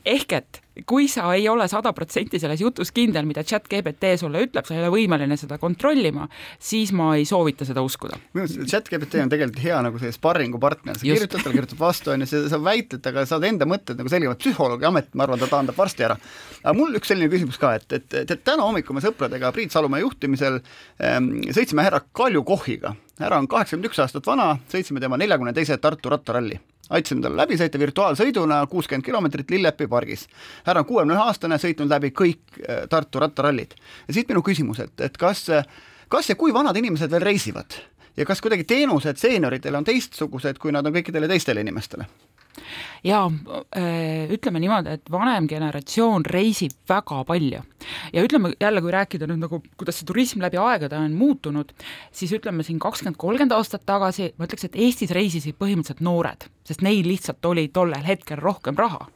C: ehk et kui sa ei ole sada protsenti selles jutus kindel, mida chat GPT sulle ütleb, sa ei ole võimeline seda kontrollima, siis ma ei soovita seda uskuda.
B: minu arust chat GPT on tegelikult hea nagu see sparringupartner, sa Just. kirjutad talle, kirjutad vastu, on ju, sa, väitled temaga, saad enda mõtted nagu selgemalt, psühholoogi amet, ma arvan, ta taandab varsti ära. aga mul üks selline küsimus ka, et, et, et, et täna hommikul me sõpradega Priit Salumäe juhtimisel ähm, sõitsime härra Kalju Kohhiga, härra on kaheksakümmend üks aastat vana, sõitsime tema neljakümne teise Tartu rattaralli aitasime talle läbi sõita virtuaalsõiduna kuuskümmend kilomeetrit Lillepi pargis. härra on kuuekümne ühe aastane, sõitnud läbi kõik äh, Tartu rattarallid. ja siit minu küsimus, et, et kas, kas ja kui vanad inimesed veel reisivad ja kas kuidagi teenused seenioritele on teistsugused, kui nad on kõikidele teistele inimestele?
C: Ja äh, ütleme niimoodi, et vanem generatsioon reisib väga palju. Ja ütleme jälle, kui rääkida nüüd nagu, kuidas see turism läbi aegade on muutunud, siis ütleme siin kakskümmend, kolmkümmend aastat tagasi ma ütleks, et Eestis reisisid põhimõtteliselt noored, sest neil lihtsalt oli tollel hetkel rohkem raha.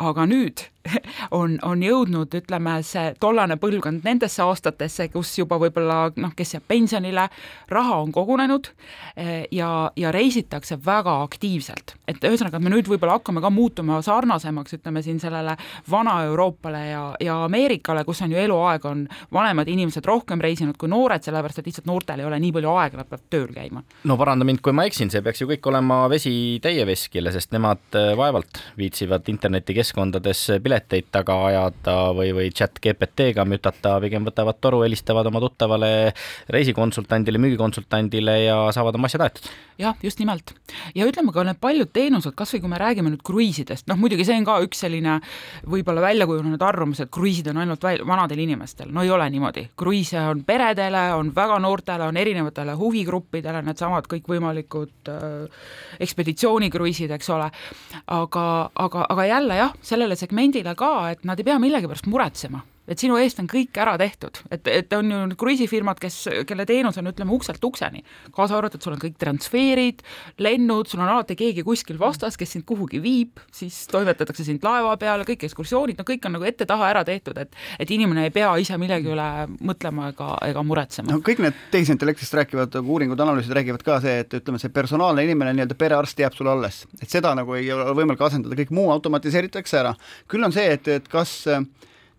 C: Aga nüüd on, on jõudnud, ütleme, see tollane põlvkond nendesse aastatesse, kus juba võib-olla noh, kes jääb pensionile, raha on kogunenud eh, ja, ja reisitakse väga aktiivselt. et ühesõnaga, me nüüd võib-olla hakkame ka muutuma sarnasemaks, ütleme siin sellele Vana-Euroopale ja, ja Ameerikale, kus on ju eluaeg on vanemad inimesed rohkem reisinud kui noored, sellepärast et lihtsalt noortel ei ole nii palju aega, nad peavad tööl käima.
A: no paranda mind, kui ma eksin, see peaks ju kõik olema vesi täie veskile, sest nemad eh, vaevalt viitsivad internetikeskkondades pileteid taga ajada või, või chat GPT-ga mütata, pigem võtavad toru, helistavad oma tuttavale reisikonsultandile, müügikonsultandile ja saavad oma asjad aetud.
C: jah, just nimelt. ja ütleme ka need paljud teenused, kas või kui me räägime nüüd kruiisidest, noh muidugi see on ka üks selline võib-olla välja kujunenud arvamus, et kruiisid on ainult vanadel inimestel, no ei ole niimoodi. kruiise on peredele, on väga noortele, on erinevatele huvigruppidele, needsamad kõikvõimalikud äh, ekspeditsioonikruiisid, eks ole, aga, aga, aga jälle jah, sellele segmendile ka, et nad ei pea millegipärast muretsema et sinu eest on kõik ära tehtud, et, et on ju kruiisifirmad, kes, kelle teenus on, ütleme, ukselt ukseni, kaasa arvatud, sul on kõik transferid, lennud, sul on alati keegi kuskil vastas, kes sind kuhugi viib, siis toimetatakse sind laeva peale, kõik ekskursioonid, no kõik on nagu ette-taha ära tehtud, et et inimene ei pea ise millegi üle mõtlema ega, ega muretsema.
B: no kõik need tehisintellektist rääkivad uuringud, analüüsid räägivad ka see, et ütleme, see personaalne inimene, nii-öelda perearst jääb sulle alles, et seda nagu ei ole võimalik asendada, kõik muu automatiseeritakse ära. küll on see, et, et kas äh,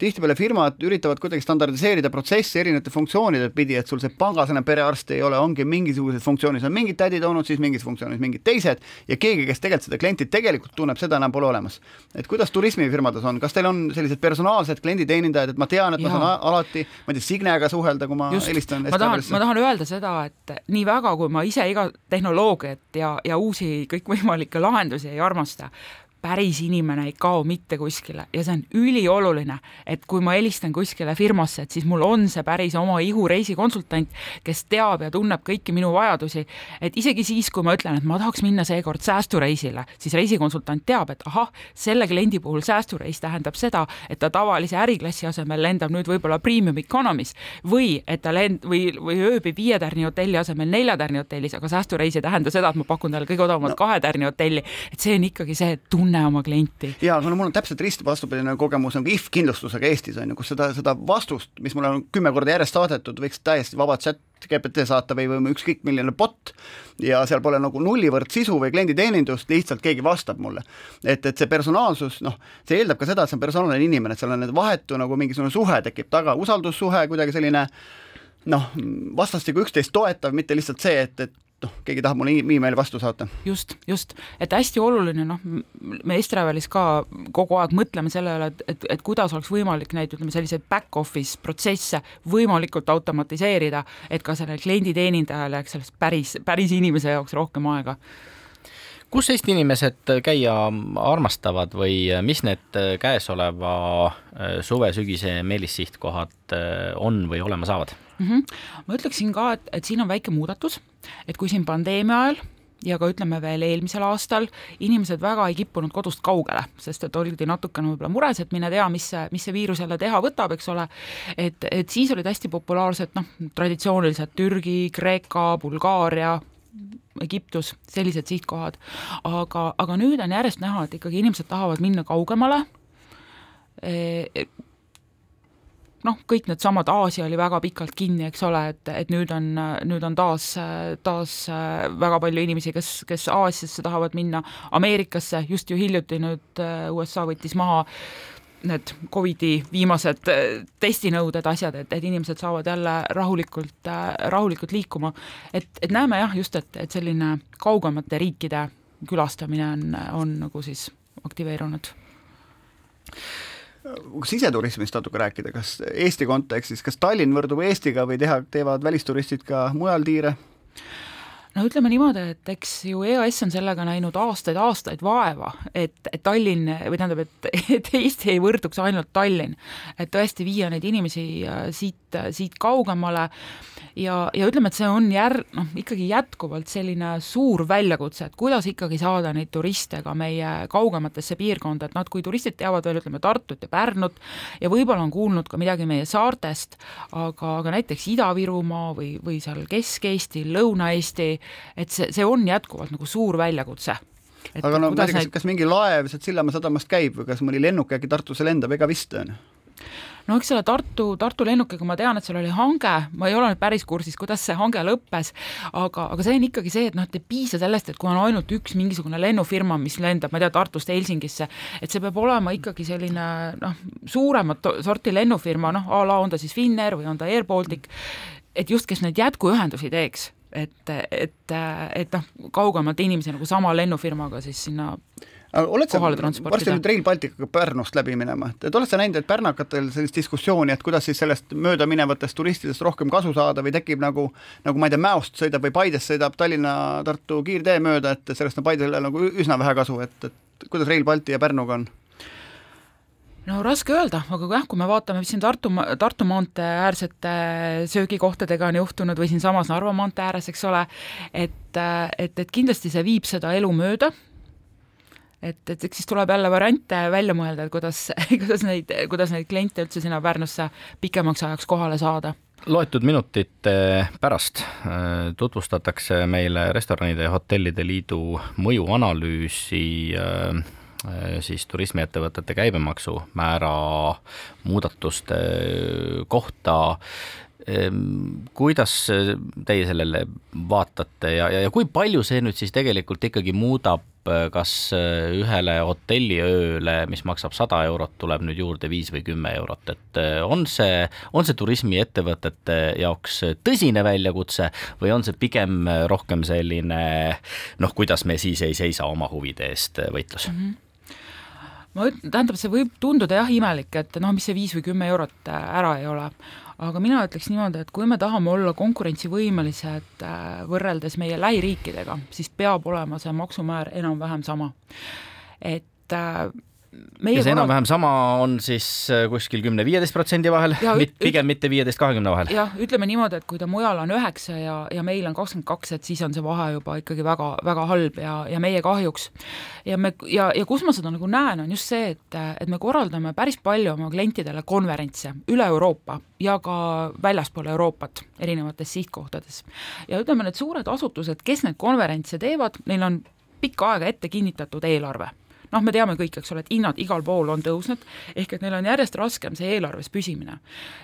B: tihtipeale firmad üritavad kuidagi standardiseerida protsessi erinevate funktsioonide pidi, et sul see pangasena perearst ei ole, ongi mingisugused funktsioonid, on mingid tädid olnud, siis mingis funktsioonis mingid teised ja keegi, kes tegelikult seda klienti tegelikult tunneb, seda enam pole olemas. et kuidas turismifirmades on, kas teil on sellised personaalsed klienditeenindajad, et ma tean, et ma saan alati, ma ei tea, Signega suhelda, kui ma Just, helistan
C: ma tahan, ma tahan öelda seda, et nii väga, kui ma ise iga tehnoloogiat ja, ja uusi kõikvõimalikke lahendusi ei armasta, päris inimene ei kao mitte kuskile ja see on ülioluline, et kui ma helistan kuskile firmasse, et siis mul on see päris oma ihu reisikonsultant, kes teab ja tunneb kõiki minu vajadusi. et isegi siis, kui ma ütlen, et ma tahaks minna seekord säästureisile, siis reisikonsultant teab, et ahah, selle kliendi puhul säästureis tähendab seda, et ta tavalise äriklassi asemel lendab nüüd võib-olla premium economy's või et ta lend- või, või ööbib viie tärni hotelli asemel nelja tärni hotellis, aga säästureis ei tähenda seda, et ma pakun talle kõige odavamat no. kahe tärni hotelli, et see on ikkagi see, tunne tunne oma klienti.
B: jaa, no mul on täpselt risti vastupidine kogemus nagu IF kindlustusega Eestis on ju, kus seda, seda vastust, mis mulle on kümme korda järjest saadetud, võiks täiesti vabalt chat GPT saata või, või ükskõik milline bot ja seal pole nagu nullivõrd sisu või klienditeenindust, lihtsalt keegi vastab mulle. et, et see personaalsus, noh, see eeldab ka seda, et see on personaalne inimene, et seal on vahetu nagu mingisugune suhe tekib taga, usaldussuhe, kuidagi selline noh, vastastikku üksteist toetav, mitte lihtsalt see, et, et noh, keegi tahab mulle emaili vastu saata.
C: just, just, et hästi oluline, noh, me Estravelis ka kogu aeg mõtleme selle üle, et, et, et kuidas oleks võimalik neid, ütleme, selliseid back-office protsesse võimalikult automatiseerida, et ka sellel klienditeenindajal jääks sellest päris, päris inimese jaoks rohkem aega
A: kus Eesti inimesed käia armastavad või mis need käesoleva äh, suve-sügise meelissihtkohad äh, on või olema saavad
C: mm? -hmm. ma ütleksin ka, et, et siin on väike muudatus, et kui siin pandeemia ajal ja ka ütleme veel eelmisel aastal inimesed väga ei kippunud kodust kaugele, sest et oldi natukene võib-olla mures, et mine tea, mis see, mis see viirus jälle teha võtab, eks ole, et, et siis olid hästi populaarsed noh, traditsioonilised Türgi, Kreeka, Bulgaaria, Egiptus, sellised sihtkohad. aga, aga nüüd on järjest näha, et ikkagi inimesed tahavad minna kaugemale e, noh, kõik needsamad, Aasia oli väga pikalt kinni, eks ole, et, et nüüd on, nüüd on taas, taas väga palju inimesi, kes, kes Aasiasse tahavad minna, Ameerikasse, just ju hiljuti nüüd USA võttis maha need Covidi viimased äh, testinõuded, asjad, et, et inimesed saavad jälle rahulikult, äh, rahulikult liikuma. et, et näeme jah, just, et, et selline kaugemate riikide külastamine on, on nagu siis aktiveerunud
B: kui siseturismist natuke rääkida, kas Eesti kontekstis, kas Tallinn võrdub Eestiga või teha, teevad välisturistid ka mujal tiire?
C: No ütleme niimoodi, et eks ju EAS on sellega näinud aastaid-aastaid vaeva, et, et Tallinn või tähendab, et, et Eesti ei võrduks ainult Tallinn. et tõesti viia neid inimesi äh, siit, siit kaugemale ja, ja ütleme, et see on jär-, noh, ikkagi jätkuvalt selline suur väljakutse, et kuidas ikkagi saada neid turiste ka meie kaugematesse piirkonda, et noh, et kui turistid teavad veel, ütleme, Tartut ja Pärnut ja võib-olla on kuulnud ka midagi meie saartest, aga, aga näiteks Ida-Virumaa või, või seal Kesk-Eesti, Lõuna-Eesti, et see, see on jätkuvalt nagu suur väljakutse.
B: Et aga no ma ei tea, kas, neid... kas mingi laev sealt Sillamäe sadamast käib või kas mõni lennuk äkki Tartusse lendab, ega vist on?
C: no eks selle Tartu, Tartu lennukiga ma tean, et seal oli hange, ma ei ole nüüd päris kursis, kuidas see hange lõppes, aga, aga see on ikkagi see, et noh, et ei piisa sellest, et kui on ainult üks mingisugune lennufirma, mis lendab, ma ei tea, Tartust Helsingisse, et see peab olema ikkagi selline noh, suuremat sorti lennufirma, noh a la on ta siis Finnair või on ta Air Baltic, et just, kes neid jätkuühendusi teeks et, et, et noh, kaugemalt inimesi nagu sama lennufirmaga siis sinna
B: oled sa, varsti nüüd Rail Balticuga Pärnust läbi minema, et oled sa näinud, et pärnakatel sellist diskussiooni, et kuidas siis sellest möödaminevatest turistidest rohkem kasu saada või tekib nagu, nagu ma ei tea, Mäost sõidab või Paidest sõidab Tallinna-Tartu kiirtee mööda, et sellest on Paidele nagu üsna vähe kasu, et, et kuidas Rail Balti ja Pärnuga on?
C: No raske öelda, aga jah, kui me vaatame, mis siin Tartu, Tartu maantee äärsete söögikohtadega on juhtunud või siinsamas Narva maantee ääres, eks ole, et, et, et kindlasti see viib seda elu mööda, et, et eks siis tuleb jälle variante välja mõelda, et kuidas, kuidas neid, kuidas neid kliente üldse sinna Pärnusse pikemaks ajaks kohale saada.
A: Loetud minutite pärast äh, tutvustatakse meile Restoranide ja Hotellide Liidu mõjuanalüüsi äh, siis turismiettevõtete käibemaksumäära muudatuste kohta. Ehm, kuidas teie sellele vaatate ja, ja, ja kui palju see nüüd siis tegelikult ikkagi muudab, kas ühele hotelliööle, mis maksab sada eurot, tuleb nüüd juurde viis või kümme eurot, et on see, on see turismiettevõtete jaoks tõsine väljakutse või on see pigem rohkem selline noh, kuidas me siis ei seisa oma huvide eest võitlus? Mm? -hmm
C: ma ütlen, tähendab, see võib tunduda jah imelik, et noh, mis see viis või kümme eurot ära ei ole, aga mina ütleks niimoodi, et kui me tahame olla konkurentsivõimelised äh, võrreldes meie lähiriikidega, siis peab olema see maksumäär enam-vähem sama. et äh,
A: ja see enam-vähem sama on siis äh, kuskil kümne-viieteist protsendi vahel, mit, pigem mitte viieteist-kahekümne vahel?
C: jah, ütleme niimoodi, et kui ta mujal on üheksa ja, ja meil on kakskümmend kaks, et siis on see vahe juba ikkagi väga, väga halb ja, ja meie kahjuks. ja me, ja, ja kus ma seda nagu näen, on just see, et, et me korraldame päris palju oma klientidele konverentse üle Euroopa ja ka väljaspool Euroopat, erinevates sihtkohtades. ja ütleme, need suured asutused, kes neid konverentse teevad, neil on pikka aega ette kinnitatud eelarve noh, me teame kõik, eks ole, et hinnad igal pool on tõusnud, ehk et neil on järjest raskem see eelarves püsimine.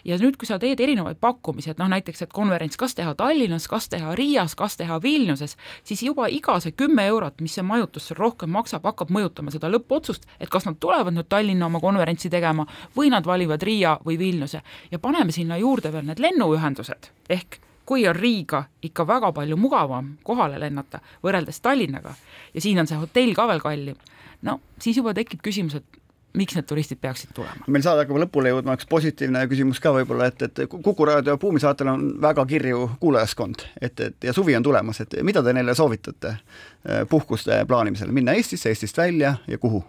C: ja nüüd, kui sa teed erinevaid pakkumisi, et noh, näiteks, et konverents kas teha Tallinnas, kas teha Riias, kas teha Vilniuses, siis juba iga see kümme eurot, mis see majutus sul rohkem maksab, hakkab mõjutama seda lõppotsust, et kas nad tulevad nüüd Tallinna oma konverentsi tegema või nad valivad Riia või Vilniuse ja paneme sinna juurde veel need lennuühendused ehk kui on Riiga ikka väga palju mugavam kohale lennata võrreldes Tallinnaga ja siin on see hotell ka veel kallim, no siis juba tekib küsimus, et miks need turistid peaksid tulema?
B: meil saade hakkab lõpule jõudma, üks positiivne küsimus ka võib-olla, et, et Kuku raadio Buumi saatel on väga kirju kuulajaskond, et, et ja suvi on tulemas, et mida te neile soovitate eh, puhkuste plaanimisel, minna Eestisse, Eestist välja ja kuhu?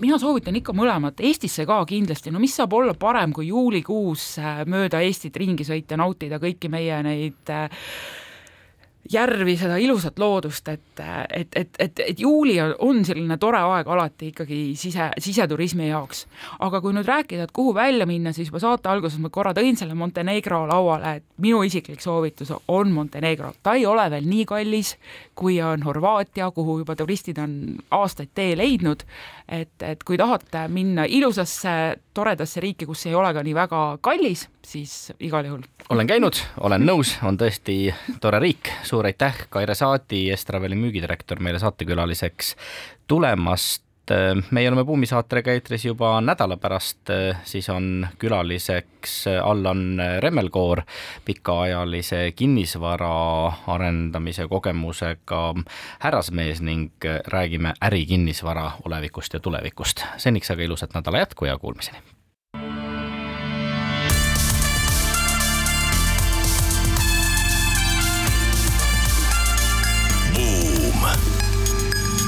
C: mina soovitan ikka mõlemat, Eestisse ka kindlasti, no mis saab olla parem, kui juulikuus eh, mööda Eestit ringi sõita, nautida kõiki meie neid äh, järvi, seda ilusat loodust, et, et, et, et, et juuli on, on selline tore aeg alati ikkagi sise, siseturismi jaoks. aga kui nüüd rääkida, et kuhu välja minna, siis juba saate alguses ma korra tõin selle Montenegro lauale, et minu isiklik soovitus on Montenegro. ta ei ole veel nii kallis, kui on Horvaatia, kuhu juba turistid on aastaid tee leidnud, et, et kui tahate minna ilusasse toredasse riiki, kus ei ole ka nii väga kallis, siis igal juhul.
A: olen käinud, olen nõus, on tõesti tore riik, suur aitäh, Kaire Saadi, Estraveli müügidirektor, meile saatekülaliseks tulemast meie oleme Buumi saatega eetris juba nädala pärast, siis on külaliseks Allan Remmelkoor, pikaajalise kinnisvara arendamise kogemusega härrasmees ning räägime ärikinnisvara olevikust ja tulevikust. seniks aga ilusat nädala jätku ja kuulmiseni!